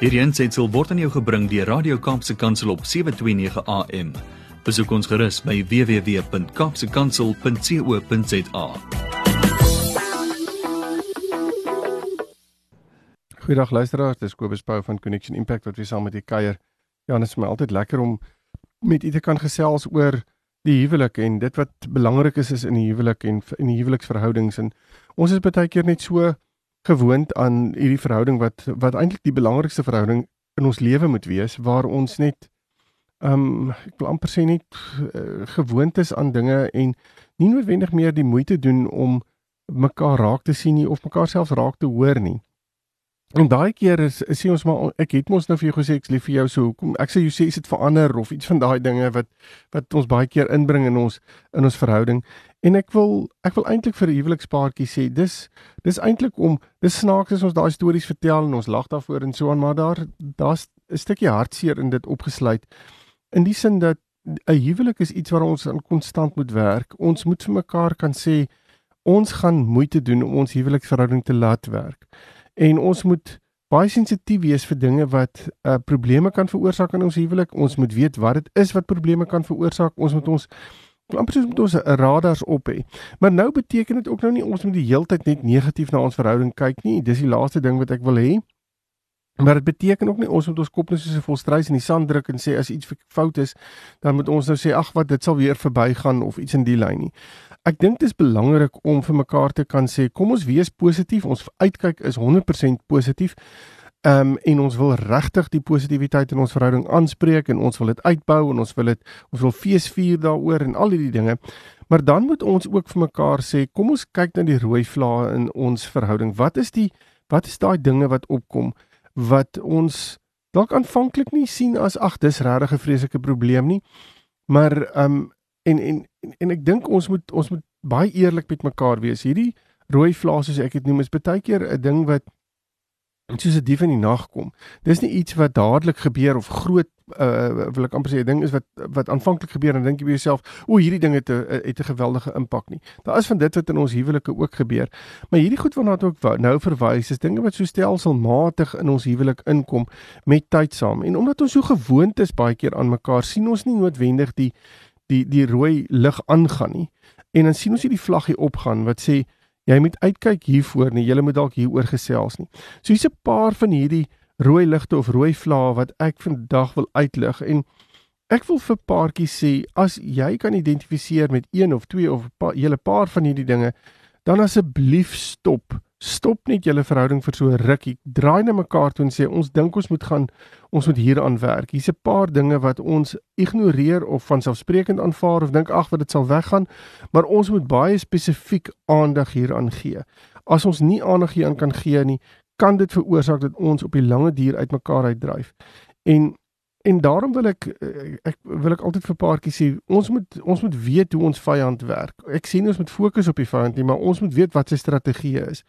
Hierdie aansetsel word aan jou gebring deur Radio Kaapse Kansel op 7:29 AM. Besoek ons gerus by www.kapsekansel.co.za. Goeiedag luisteraars, dis Kobus Pau van Connection Impact wat weer saam met u kuier. Ja, dit is my altyd lekker om met u te kan gesels oor die huwelik en dit wat belangrik is is in die huwelik en in die huweliksverhoudings en ons is baie keer net so gewoond aan hierdie verhouding wat wat eintlik die belangrikste verhouding in ons lewe moet wees waar ons net ehm um, ek wil amper sê net uh, gewoond is aan dinge en nie noodwendig meer die moeite doen om mekaar raak te sien nie of mekaar selfs raak te hoor nie. En daai keer is sê ons maar ek het mos nou vir jou gesê ek's lief vir jou so hoekom ek sê jy sê dit verander of iets van daai dinge wat wat ons baie keer inbring in ons in ons verhouding en ek wil ek wil eintlik vir 'n huwelikspaartjie sê dis dis eintlik om dis snaaks as ons daai stories vertel en ons lag daarvoor en so aan maar daar daar's 'n stukkie hartseer in dit opgesluit in die sin dat 'n huwelik is iets waar ons aan konstant moet werk ons moet vir mekaar kan sê ons gaan moeite doen om ons huweliksverhouding te laat werk en ons moet baie sensitief wees vir dinge wat uh, probleme kan veroorsaak in ons huwelik. Ons moet weet wat dit is wat probleme kan veroorsaak. Ons moet ons amper soos met ons radars op hê. Maar nou beteken dit ook nou nie ons moet die hele tyd net negatief na ons verhouding kyk nie. Dis die laaste ding wat ek wil hê. Maar dit beteken ook nie ons moet ons kop net soos 'n volstruis in die sand druk en sê as iets fout is, dan moet ons nou sê ag wat dit sal weer verbygaan of iets in die lyn nie. Ek dink dit is belangrik om vir mekaar te kan sê kom ons wees positief. Ons uitkyk is 100% positief. Ehm um, en ons wil regtig die positiwiteit in ons verhouding aanspreek en ons wil dit uitbou en ons wil dit ons wil feesvier daaroor en al hierdie dinge. Maar dan moet ons ook vir mekaar sê kom ons kyk na die rooi vlae in ons verhouding. Wat is die wat is daai dinge wat opkom? wat ons dalk aanvanklik nie sien as ag dis regtig 'n vreeslike probleem nie. Maar ehm um, en, en en en ek dink ons moet ons moet baie eerlik met mekaar wees. Hierdie rooi vlae soos ek dit noem is baie keer 'n ding wat soos 'n dief in die nag kom. Dis nie iets wat dadelik gebeur of groot uh wil ek amper sê 'n ding is wat wat aanvanklik gebeur en dink jy by jouself, o, hierdie ding het 'n het 'n geweldige impak nie. Daar is van dit wat in ons huwelike ook gebeur. Maar hierdie goed waarna ek ook nou verwys, is dinge wat so stelselmatig in ons huwelik inkom met tyd saam. En omdat ons so gewoond is baie keer aan mekaar, sien ons nie noodwendig die die die rooi lig aangaan nie. En dan sien ons hierdie vlaggie opgaan wat sê jy moet uitkyk hiervoor nie. Jy moet dalk hieroor gesels nie. So hier's 'n paar van hierdie rooi ligte of rooi vlae wat ek vandag wil uitlig en ek wil vir paartjies sê as jy kan identifiseer met een of twee of 'n paar hele paar van hierdie dinge dan asseblief stop stop net julle verhouding vir so 'n rukkie. Draai na mekaar toe en sê ons dink ons moet gaan. Ons moet hieraan werk. Hier's 'n paar dinge wat ons ignoreer of van selfsprekend aanvaar of dink ag wat dit sal weggaan. Maar ons moet baie spesifiek aandag hieraan gee. As ons nie aandag hieraan kan gee nie kan dit veroorsaak dat ons op die lange duur uitmekaar uitdryf. En en daarom wil ek eh, ek wil ek altyd vir paartjies sê ons moet ons moet weet hoe ons vyand werk. Ek sien ons moet fokus op die vyand nie, maar ons moet weet wat sy strategie is.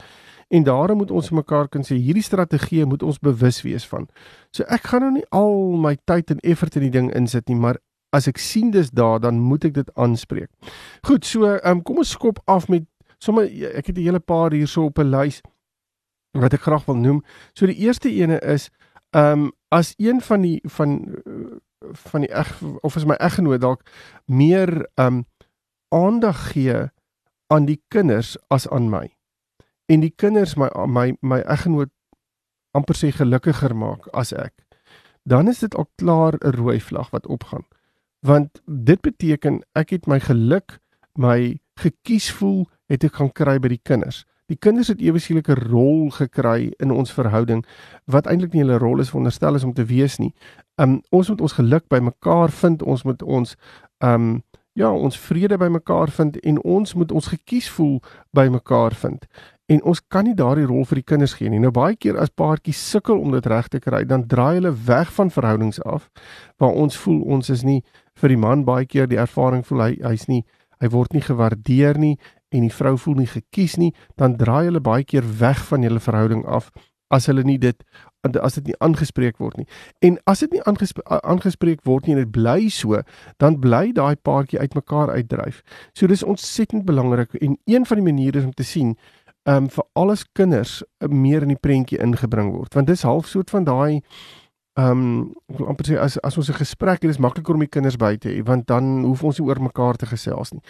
En daarom moet ons mekaar kan sê hierdie strategie moet ons bewus wees van. So ek gaan nou nie al my tyd en effort in die ding insit nie, maar as ek sien dis daar, dan moet ek dit aanspreek. Goed, so um, kom ons skop af met sommer ek het 'n hele paar hierso op 'n lys wat ek graag wil noem. So die eerste ene is ehm um, as een van die van van die eg of as my eggenoot dalk meer ehm um, aandag gee aan die kinders as aan my. En die kinders my my my eggenoot amper sê gelukkiger maak as ek. Dan is dit al klaar 'n rooi vlag wat opgaan. Want dit beteken ek het my geluk, my gekies voel het ek gaan kry by die kinders. Die kinders het ewe skielike rol gekry in ons verhouding wat eintlik nie hulle rol is veronderstel is om te wees nie. Um ons moet ons geluk by mekaar vind, ons moet ons um ja, ons vrede by mekaar vind en ons moet ons gekies voel by mekaar vind. En ons kan nie daardie rol vir die kinders gee nie. Nou baie keer as paartjies sukkel om dit reg te kry, dan draai hulle weg van verhoudings af waar ons voel ons is nie vir die man baie keer die ervaring voel hy hy's nie hy word nie gewaardeer nie en die vrou voel nie gekies nie, dan draai hulle baie keer weg van julle verhouding af as hulle nie dit as dit nie aangespreek word nie. En as dit nie aangespreek, aangespreek word nie en dit bly so, dan bly daai paartjie uitmekaar uitdryf. So dis ontsettend belangrik en een van die maniere om te sien ehm um, vir alles kinders meer in die prentjie ingebring word. Want dis half soort van daai ehm um, ek wil amper sê as as ons 'n gesprek het, is makliker om die kinders by te hê want dan hoef ons nie oor mekaar te gesels nie.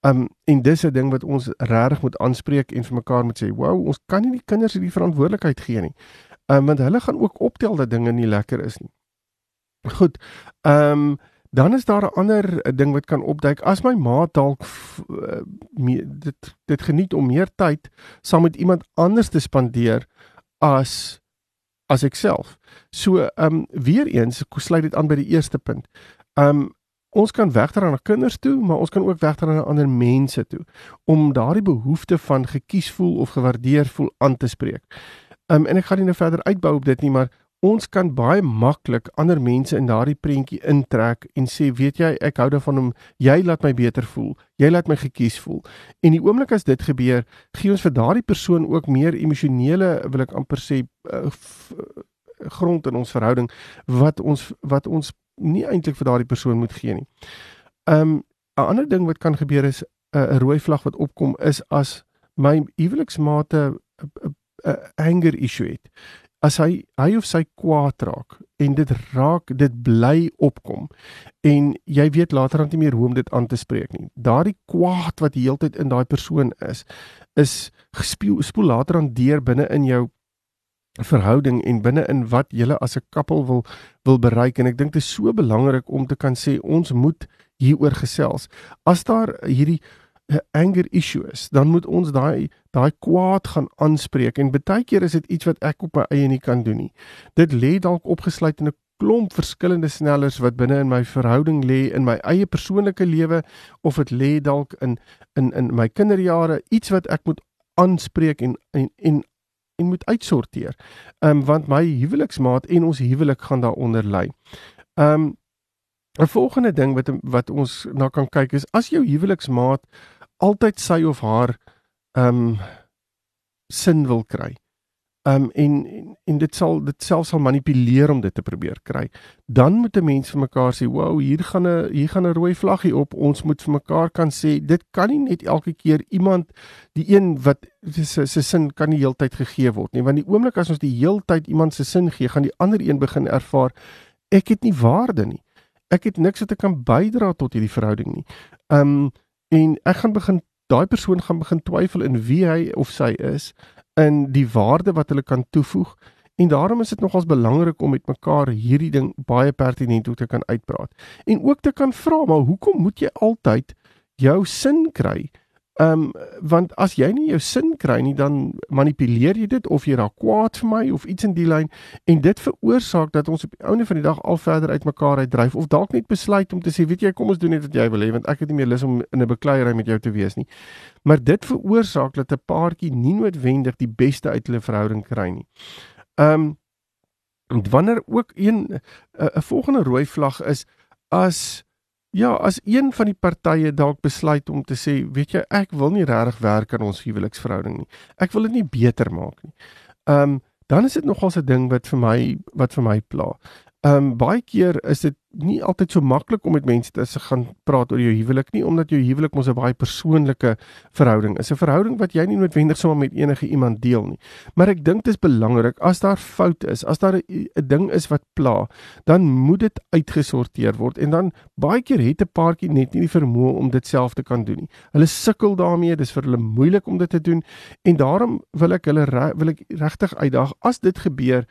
Ehm um, en dis 'n ding wat ons regtig moet aanspreek en vir mekaar moet sê, "Wow, ons kan nie die kinders hierdie verantwoordelikheid gee nie." Ehm um, want hulle gaan ook optel dat dinge nie lekker is nie. Goed. Ehm um, dan is daar 'n ander ding wat kan opduik. As my ma dalk uh, dit dit geniet om meer tyd saam met iemand anders te spandeer as as ek self. So, ehm um, weer eens sluit dit aan by die eerste punt. Ehm um, ons kan wegdra na kinders toe, maar ons kan ook wegdra na ander mense toe om daardie behoefte van gekies voel of gewaardeer voel aan te spreek. Ehm um, en ek gaan nie nou verder uitbou op dit nie, maar ons kan baie maklik ander mense in daardie prentjie intrek en sê weet jy ek hou daarvan om jy laat my beter voel. Jy laat my gekies voel. En die oomblik as dit gebeur gee ons vir daardie persoon ook meer emosionele wil ek amper sê uh, grond in ons verhouding wat ons wat ons nie eintlik vir daardie persoon moet gee nie. Um 'n ander ding wat kan gebeur is eh, 'n uh, rooi vlag wat opkom is as my huweliksmate 'n anger issue het as hy hy of sy kwaad raak en dit raak dit bly opkom en jy weet later dan nie meer hoe om dit aan te spreek nie. Daardie kwaad wat die hele tyd in daai persoon is, is gespeel spoel later dan deur binne in jou verhouding en binne in wat julle as 'n koppel wil wil bereik en ek dink dit is so belangrik om te kan sê ons moet hieroor gesels. As daar hierdie 'n anger issue is, dan moet ons daai daai kwaad gaan aanspreek en baie keer is dit iets wat ek op my eie nie kan doen nie. Dit lê dalk opgesluit in 'n klomp verskillende snellers wat binne in my verhouding lê in my eie persoonlike lewe of dit lê dalk in in in my kinderjare iets wat ek moet aanspreek en en en en moet uitsorteer. Ehm um, want my huweliksmaat en ons huwelik gaan daaronder lê. Ehm um, 'n volgende ding wat wat ons na kan kyk is as jou huweliksmaat altyd sy of haar um, sin wil kry. Um, en, en en dit sal dit self sal manipuleer om dit te probeer kry. Dan moet 'n mens vir mekaar sê, "Wow, hier gaan 'n hier gaan 'n rooi vlaggie op. Ons moet vir mekaar kan sê, dit kan nie net elke keer iemand die een wat se se sin kan nie heeltyd gegee word nie, want die oomblik as ons die heeltyd iemand se sin gee, gaan die ander een begin ervaar ek het nie waarde nie. Ek het niks wat ek kan bydra tot hierdie verhouding nie. Um, en ek gaan begin daai persoon gaan begin twyfel in wie hy of sy is in die waarde wat hulle kan toevoeg. En daarom is dit nogals belangrik om met mekaar hierdie ding baie pertinent te kan uitpraat. En ook te kan vra maar hoekom moet jy altyd jou sin kry Ehm um, want as jy nie jou sin kry nie dan manipuleer jy dit of jy raak kwaad vir my of iets in die lyn en dit veroorsaak dat ons op die einde van die dag al verder uitmekaar uitdryf of dalk net besluit om te sê weet jy kom ons doen net wat jy wil hê want ek het nie meer lus om in 'n bekleierery met jou te wees nie. Maar dit veroorsaak dat 'n paartjie nie noodwendig die beste uit hulle verhouding kry nie. Ehm um, wanneer ook een 'n volgende rooi vlag is as Ja, as een van die partye dalk besluit om te sê, weet jy, ek wil nie regtig werk aan ons huweliksverhouding nie. Ek wil dit nie beter maak nie. Ehm um, dan is dit nogal 'n ding wat vir my wat vir my pla. Ehm um, baie keer is dit nie altyd so maklik om met mense te gaan praat oor jou huwelik nie omdat jou huwelik mos 'n baie persoonlike verhouding is. 'n Verhouding wat jy nie noodwendig sommer met enige iemand deel nie. Maar ek dink dit is belangrik as daar fout is, as daar 'n ding is wat pla, dan moet dit uitgesorteer word en dan baie keer het 'n paartjie net nie die vermoë om dit self te kan doen nie. Hulle sukkel daarmee, dis vir hulle moeilik om dit te doen en daarom wil ek hulle wil ek regtig uitdaag as dit gebeur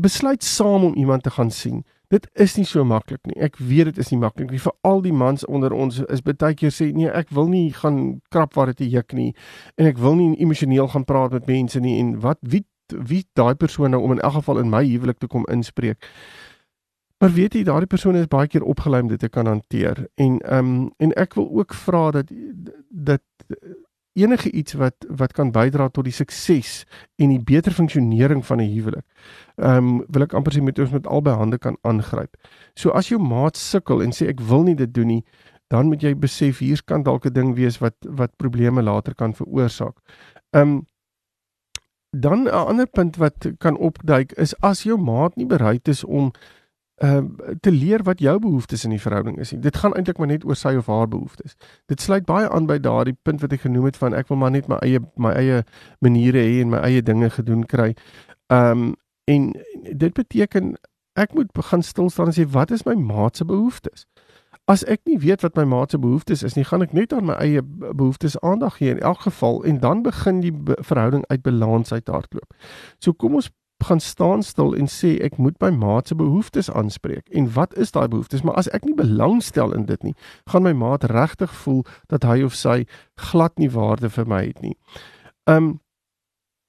besluit saam om iemand te gaan sien. Dit is nie so maklik nie. Ek weet dit is nie maklik nie. Vir al die mans onder ons is baie keer sê nee, ek wil nie gaan krap waar dit juk nie en ek wil nie emosioneel gaan praat met mense nie en wat wie wie daai persoon nou om in elk geval in my huwelik te kom inspreek. Maar weet jy, daardie persoon is baie keer opgelei om dit te kan hanteer en ehm um, en ek wil ook vra dat dat enige iets wat wat kan bydra tot die sukses en die beter funksionering van 'n huwelik. Ehm um, wil ek amper sê met ons met albei hande kan aangryp. So as jou maat sukkel en sê ek wil nie dit doen nie, dan moet jy besef hier kan dalk 'n ding wees wat wat probleme later kan veroorsaak. Ehm um, dan 'n ander punt wat kan opduik is as jou maat nie bereid is om uh, te leer wat jou behoeftes in die verhouding is. Dit gaan eintlik maar net oor sy of haar behoeftes. Dit sluit baie aan by daardie punt wat ek genoem het van ek wil maar net my eie my eie maniere hê en my eie dinge gedoen kry. Ehm um, en dit beteken ek moet begin stil staan en sê wat is my maat se behoeftes? As ek nie weet wat my maat se behoeftes is nie, gaan ek net aan my eie behoeftes aandag gee in elk geval en dan begin die verhouding uit balans uit hardloop. So kom ons gaan staan stil en sê ek moet my maat se behoeftes aanspreek. En wat is daai behoeftes? Maar as ek nie belangstel in dit nie, gaan my maat regtig voel dat hy of sy glad nie waarde vir my het nie. Um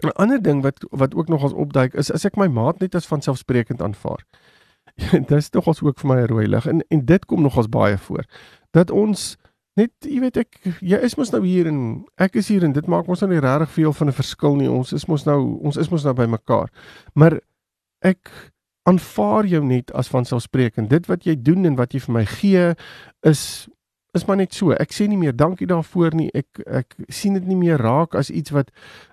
'n ander ding wat wat ook nog as opduik is as ek my maat net as vanselfsprekend aanvaar. dit is tog ons ook vir my rooi lig en en dit kom nog ons baie voor. Dat ons net jy weet ek jy is mos nou hier en ek is hier en dit maak ons nou nie regtig veel van 'n verskil nie. Ons is mos nou ons is mos nou by mekaar. Maar ek aanvaar jou net as vanselfsprekend. Dit wat jy doen en wat jy vir my gee is is maar net so. Ek sê nie meer dankie daarvoor nie. Ek ek sien dit nie meer raak as iets wat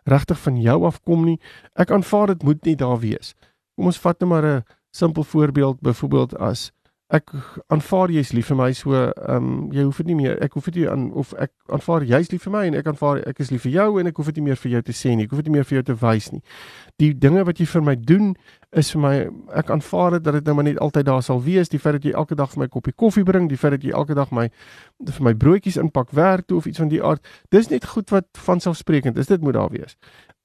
regtig van jou afkom nie. Ek aanvaar dit moet nie daar wees. Kom ons vat net maar 'n simpel voorbeeld byvoorbeeld as ek aanvaar jy's lief vir my so ehm um, jy hoef dit nie meer ek hoef dit aan of ek aanvaar jy's lief vir my en ek aanvaar ek is lief vir jou en ek hoef dit nie meer vir jou te sê nie ek hoef dit nie meer vir jou te wys nie. Die dinge wat jy vir my doen is vir my ek aanvaar dit dat dit nou maar net altyd daar sal wees die feit dat jy elke dag vir my koppie koffie bring die feit dat jy elke dag my vir my broodjies inpak werk toe of iets van die aard dis net goed wat vanselfsprekend is dit moet daar wees.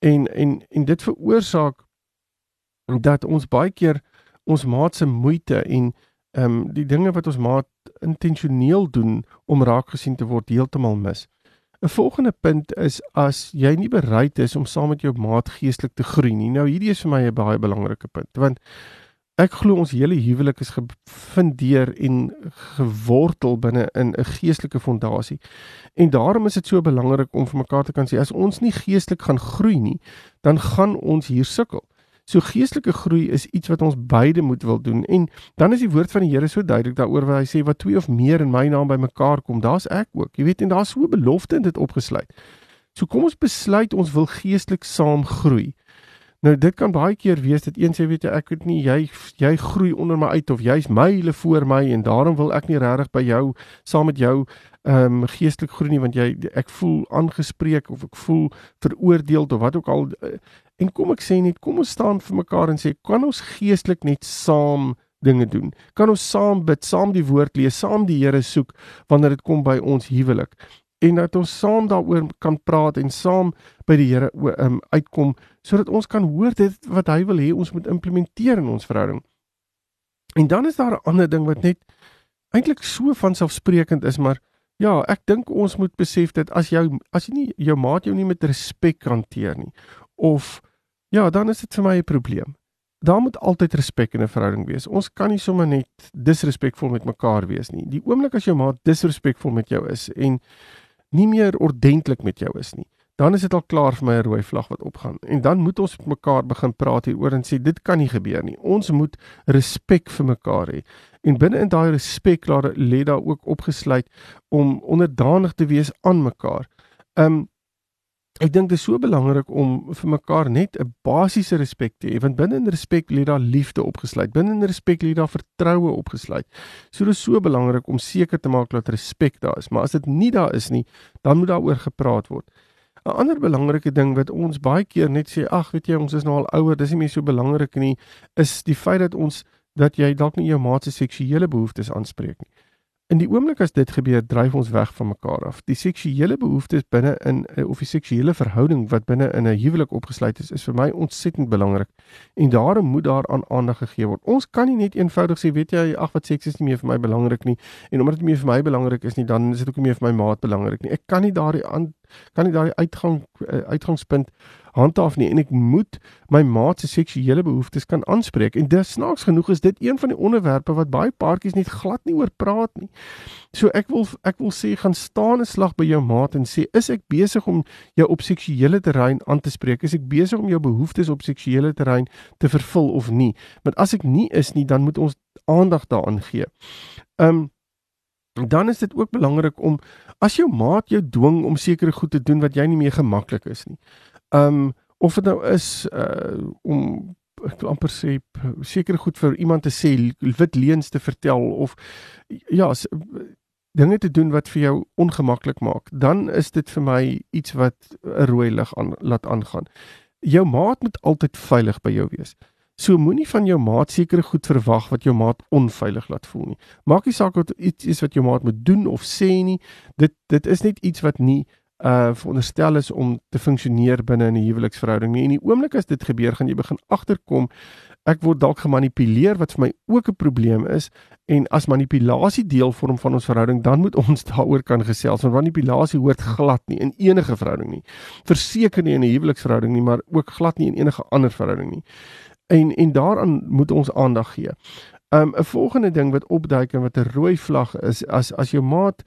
En en en dit veroorsaak dat ons baie keer ons maat se moeite en ehm um, die dinge wat ons maat intentioneel doen om raak gesien te word heeltemal mis. 'n Volgende punt is as jy nie bereid is om saam met jou maat geestelik te groei nie. Nou hierdie is vir my 'n baie belangrike punt want ek glo ons hele huwelik is gefundeer en gewortel binne in 'n geestelike fondasie. En daarom is dit so belangrik om vir mekaar te kan sê as ons nie geestelik gaan groei nie, dan gaan ons hier sukkel. So geestelike groei is iets wat ons beide moet wil doen en dan is die woord van die Here so duidelik daaroor waar hy sê wat twee of meer in my naam bymekaar kom, daar's ek ook. Jy weet en daar's so 'n belofte in dit opgesluit. So kom ons besluit ons wil geestelik saam groei. Nou dit kan baie keer wees dat een sê weet jy ek weet nie jy jy groei onder my uit of jy's myle voor my en daarom wil ek nie regtig by jou saam met jou ehm um, geestelik groei nie want jy ek voel aangespreek of ek voel veroordeel of wat ook al en kom ek sê net kom ons staan vir mekaar en sê kan ons geestelik net saam dinge doen kan ons saam bid saam die woord lees saam die Here soek wanneer dit kom by ons huwelik en dat ons saam daaroor kan praat en saam by die Here um, uitkom sodat ons kan hoor dit wat hy wil hê ons moet implementeer in ons verhouding. En dan is daar 'n ander ding wat net eintlik so van selfsprekend is, maar ja, ek dink ons moet besef dat as jou as jy nie jou maat jou nie met respek hanteer nie of ja, dan is dit vir my 'n probleem. Daar moet altyd respek in 'n verhouding wees. Ons kan nie sommer net disrespekvol met mekaar wees nie. Die oomblik as jou maat disrespekvol met jou is en nie meer ordentlik met jou is nie, dan is dit al klaar vir my 'n rooi vlag wat opgaan. En dan moet ons met mekaar begin praat hieroor en sê dit kan nie gebeur nie. Ons moet respek vir mekaar hê. En binne in daai respek lê daar ook opgesluit om onderdanig te wees aan mekaar. Um Ek dink dit is so belangrik om vir mekaar net 'n basiese respek te hê, want binne in respek lê daar liefde opgesluit. Binne in respek lê daar vertroue opgesluit. So dit is so belangrik om seker te maak dat respek daar is. Maar as dit nie daar is nie, dan moet daaroor gepraat word. 'n Ander belangrike ding wat ons baie keer net sê, ag, weet jy, ons is nou al ouer, dis nie meer so belangrik nie, is die feit dat ons dat jy dalk nie jou maat se seksuele behoeftes aanspreek nie. In die oomblik as dit gebeur, dryf ons weg van mekaar af. Die seksuele behoeftes binne in 'n eh, of die seksuele verhouding wat binne in 'n huwelik opgesluit is, is vir my ontsettend belangrik. En daarom moet daar aan aandag gegee word. Ons kan nie net eenvoudig sê, weet jy, ag wat seks is nie meer vir my belangrik nie en omdat dit nie meer vir my belangrik is nie, dan is dit ook nie meer vir my maat belangrik nie. Ek kan nie daardie kan nie daardie uitgang eh, uitgangspunt handhaaf nie en ek moet my maat se seksuele behoeftes kan aanspreek en dis snaaks genoeg is dit een van die onderwerpe wat baie paartjies net glad nie oor praat nie. So ek wil ek wil sê gaan staan 'n slag by jou maat en sê is ek besig om jou op seksuele terrein aan te spreek? Is ek besig om jou behoeftes op seksuele terrein te vervul of nie? Want as ek nie is nie, dan moet ons aandag daaraan gee. Um dan is dit ook belangrik om as jou maat jou dwing om sekere goed te doen wat jy nie meer gemaklik is nie. Um of dit nou is uh om ek wil amper sê sekere goed vir iemand te sê, wit leuns te vertel of ja, dinge te doen wat vir jou ongemaklik maak, dan is dit vir my iets wat 'n rooi lig aan laat aangaan. Jou maat moet altyd veilig by jou wees. So moenie van jou maat sekere goed verwag wat jou maat onveilig laat voel nie. Maak nie saak wat iets is wat jou maat moet doen of sê nie. Dit dit is net iets wat nie uh veronderstel is om te funksioneer binne in 'n huweliksverhouding nie. En die oomblik as dit gebeur, gaan jy begin agterkom ek word dalk gemanipuleer wat vir my ook 'n probleem is en as manipulasie deel vorm van ons verhouding dan moet ons daaroor kan gesels want manipulasie hoort glad nie in enige verhouding nie verseker nie in 'n huweliksverhouding nie maar ook glad nie in enige ander verhouding nie en en daaraan moet ons aandag gee. Um 'n volgende ding wat opduik en wat 'n rooi vlag is as as jou maat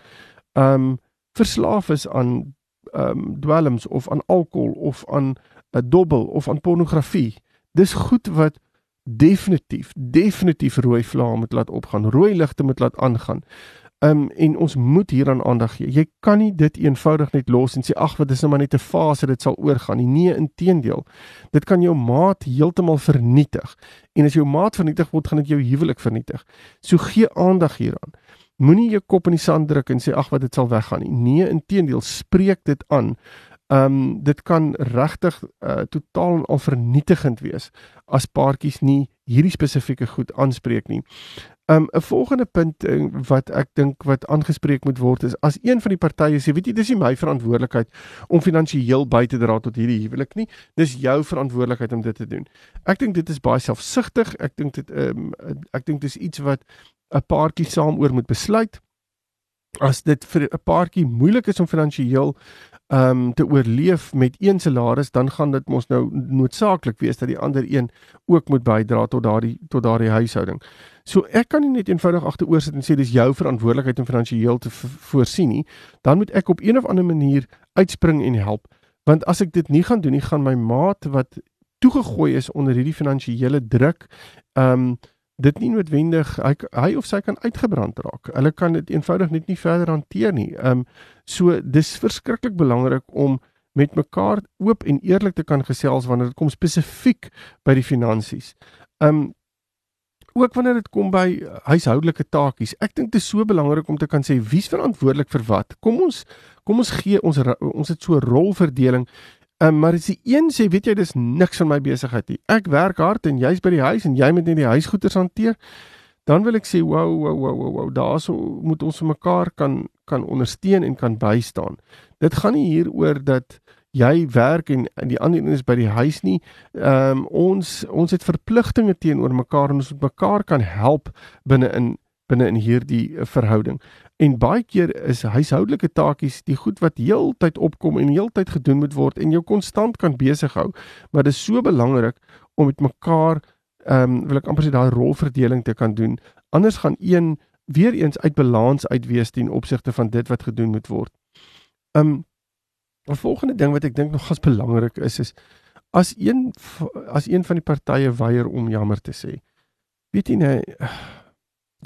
um verslaaf is aan um dwelms of aan alkohol of aan 'n dobbel of aan pornografie. Dis goed wat definitief definitief rooi vlae moet laat opgaan, rooi ligte moet laat aangaan. Um en ons moet hieraan aandag gee. Jy kan nie dit eenvoudig net los en sê ag wat is nou maar net 'n fase dit sal oorgaan nie. Nee, inteendeel. Dit kan jou maat heeltemal vernietig. En as jou maat vernietig word, gaan dit jou huwelik vernietig. So gee aandag hieraan. Moenie jou kop in die sand druk en sê ag wat dit sal weggaan nie. Nee, inteendeel, spreek dit aan. Um dit kan regtig uh, totaal en al vernietigend wees as paartjies nie hierdie spesifieke goed aanspreek nie. Um 'n volgende punt uh, wat ek dink wat aangespreek moet word is as een van die partye sê weet jy dis nie my verantwoordelikheid om finansiëel by te dra tot hierdie huwelik nie dis jou verantwoordelikheid om dit te doen. Ek dink dit is baie selfsugtig. Ek dink dit um ek dink dis iets wat 'n paartjie saam oor moet besluit. As dit vir 'n paartjie moeilik is om finansiëel um te oorleef met een salaris, dan gaan dit mos nou noodsaaklik wees dat die ander een ook moet bydra tot daardie tot daardie huishouding. So ek kan nie net eenvoudig agteroor sit en sê dis jou verantwoordelikheid om finansiëel te voorsien nie. Dan moet ek op een of ander manier uitspring en help. Want as ek dit nie gaan doen nie, gaan my maat wat toegegooi is onder hierdie finansiële druk, um dit nie noodwendig hy hy of sy kan uitgebrand raak. Hulle kan dit eenvoudig net nie verder hanteer nie. Ehm um, so dis verskriklik belangrik om met mekaar oop en eerlik te kan gesels wanneer dit kom spesifiek by die finansies. Ehm um, ook wanneer dit kom by huishoudelike taakies. Ek dink dit is so belangrik om te kan sê wie's verantwoordelik vir wat. Kom ons kom ons gee ons ons het so 'n rolverdeling Um, maar as die een sê, weet jy, dis niks van my besigheid nie. Ek werk hard en jy's by die huis en jy moet net die huisgoeders hanteer. Dan wil ek sê, wow, wow, wow, wow, wow daarso moet ons mekaar kan kan ondersteun en kan bystaan. Dit gaan nie hier oor dat jy werk en, die ander een is by die huis nie. Ehm um, ons ons het verpligtinge teenoor mekaar en ons moet mekaar kan help binne in binne in hierdie verhouding. En baie keer is huishoudelike taakies die goed wat heeltyd opkom en heeltyd gedoen moet word en jou konstant kan besig hou. Maar dit is so belangrik om met mekaar ehm um, wil ek amper sê daai rolverdeling te kan doen. Anders gaan een weer eens uit balans uitwees ten opsigte van dit wat gedoen moet word. Ehm um, 'n volgende ding wat ek dink nog as belangrik is is as een as een van die partye weier om jammer te sê. Weet jy nee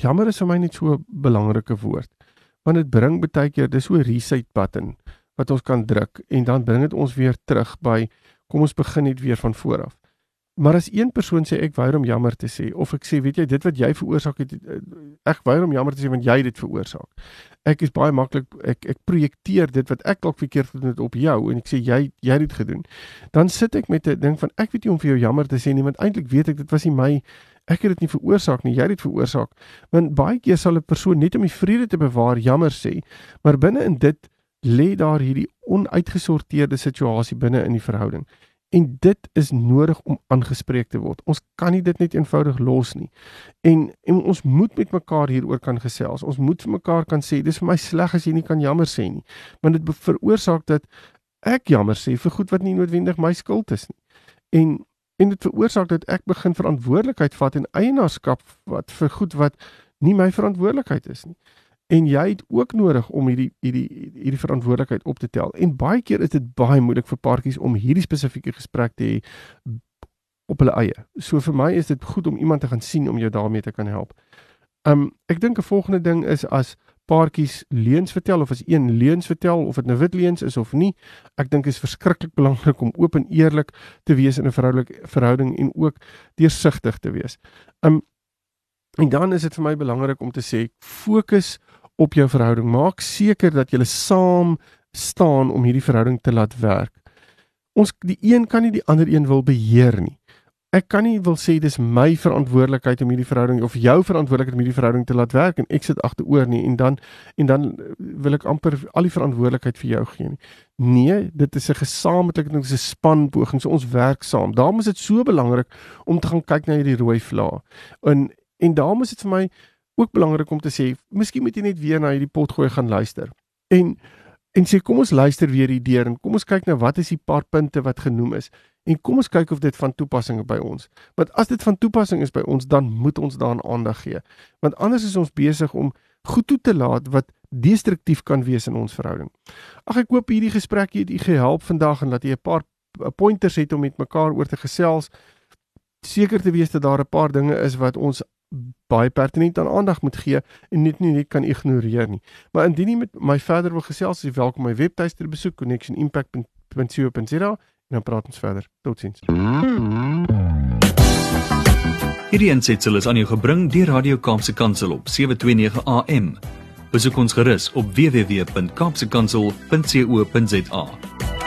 jammer is vir my net so 'n belangrike woord. Want dit bring baie keer dis so 'n reset button wat ons kan druk en dan bring dit ons weer terug by kom ons begin net weer van voor af. Maar as een persoon sê ek weier om jammer te sê of ek sê weet jy dit wat jy veroorsaak het eh, ek weier om jammer te sê want jy dit veroorsaak. Ek is baie maklik ek ek projekteer dit wat ek dalk verkeerd gedoen het op jou en ek sê jy jy het dit gedoen. Dan sit ek met 'n ding van ek weet nie om vir jou jammer te sê nie want eintlik weet ek dit was nie my ek het dit nie veroorsaak nie, jy het dit veroorsaak. Want baie keer sal 'n persoon net om die vrede te bewaar jammer sê, maar binne in dit lê daar hierdie onuitgesorteerde situasie binne in die verhouding. En dit is nodig om aangespreek te word. Ons kan nie dit net eenvoudig los nie. En, en ons moet met mekaar hieroor kan gesels. Ons moet vir mekaar kan sê, dis vir my sleg as jy nie kan jammer sê nie. Want dit veroorsaak dat ek jammer sê vir goed wat nie noodwendig my skuld is nie. En en dit veroorsaak dat ek begin verantwoordelikheid vat en eienaarskap wat vir goed wat nie my verantwoordelikheid is nie. En jy het ook nodig om hierdie hierdie hierdie verantwoordelikheid op te tel. En baie keer is dit baie moeilik vir paartjies om hierdie spesifieke gesprek te hê op hulle eie. So vir my is dit goed om iemand te gaan sien om jou daarmee te kan help. Um ek dink 'n volgende ding is as paartjies leuns vertel of as een leuns vertel of dit nou wit leuns is of nie. Ek dink dit is verskriklik belangrik om oop en eerlik te wees in 'n verhoudelike verhouding en ook deursigtig te wees. Um en dan is dit vir my belangrik om te sê fokus op jou verhouding. Maak seker dat julle saam staan om hierdie verhouding te laat werk. Ons die een kan nie die ander een wil beheer nie ek kan nie wil sê dis my verantwoordelikheid om hierdie verhouding of jou verantwoordelikheid om hierdie verhouding te laat werk en ek sit agteroor nie en dan en dan wil ek amper al die verantwoordelikheid vir jou gee nie. Nee, dit is 'n gesamentlike ding, dit is 'n span poging. So ons werk saam. Daarom is dit so belangrik om te gaan kyk na hierdie rooi vlae. En en daarom is dit vir my ook belangrik om te sê, miskien moet jy net weer na hierdie pot gooi gaan luister. En en sê kom ons luister weer hier deur en kom ons kyk nou wat is die paar punte wat genoem is en kom ons kyk of dit van toepassing is by ons. Want as dit van toepassing is by ons, dan moet ons daaraan aandag gee. Want anders is ons besig om goed toe te laat wat destruktief kan wees in ons verhouding. Ag ek hoop hierdie gesprek het u gehelp vandag en dat jy 'n paar pointers het om met mekaar oor te gesels. Seker te wees dat daar 'n paar dinge is wat ons baie pertinent aan aandag moet gee en net nie net kan ignoreer nie. Maar indien jy met my verder wil gesels, is jy welkom my webtuiste te besoek connectionimpact.co.za en dan praat ons verder. Totsiens. Hierdie aansetsel is aan jou gebring deur Radio Kaapse Kansel op 729 AM. Besoek ons gerus op www.kaapsekansel.co.za.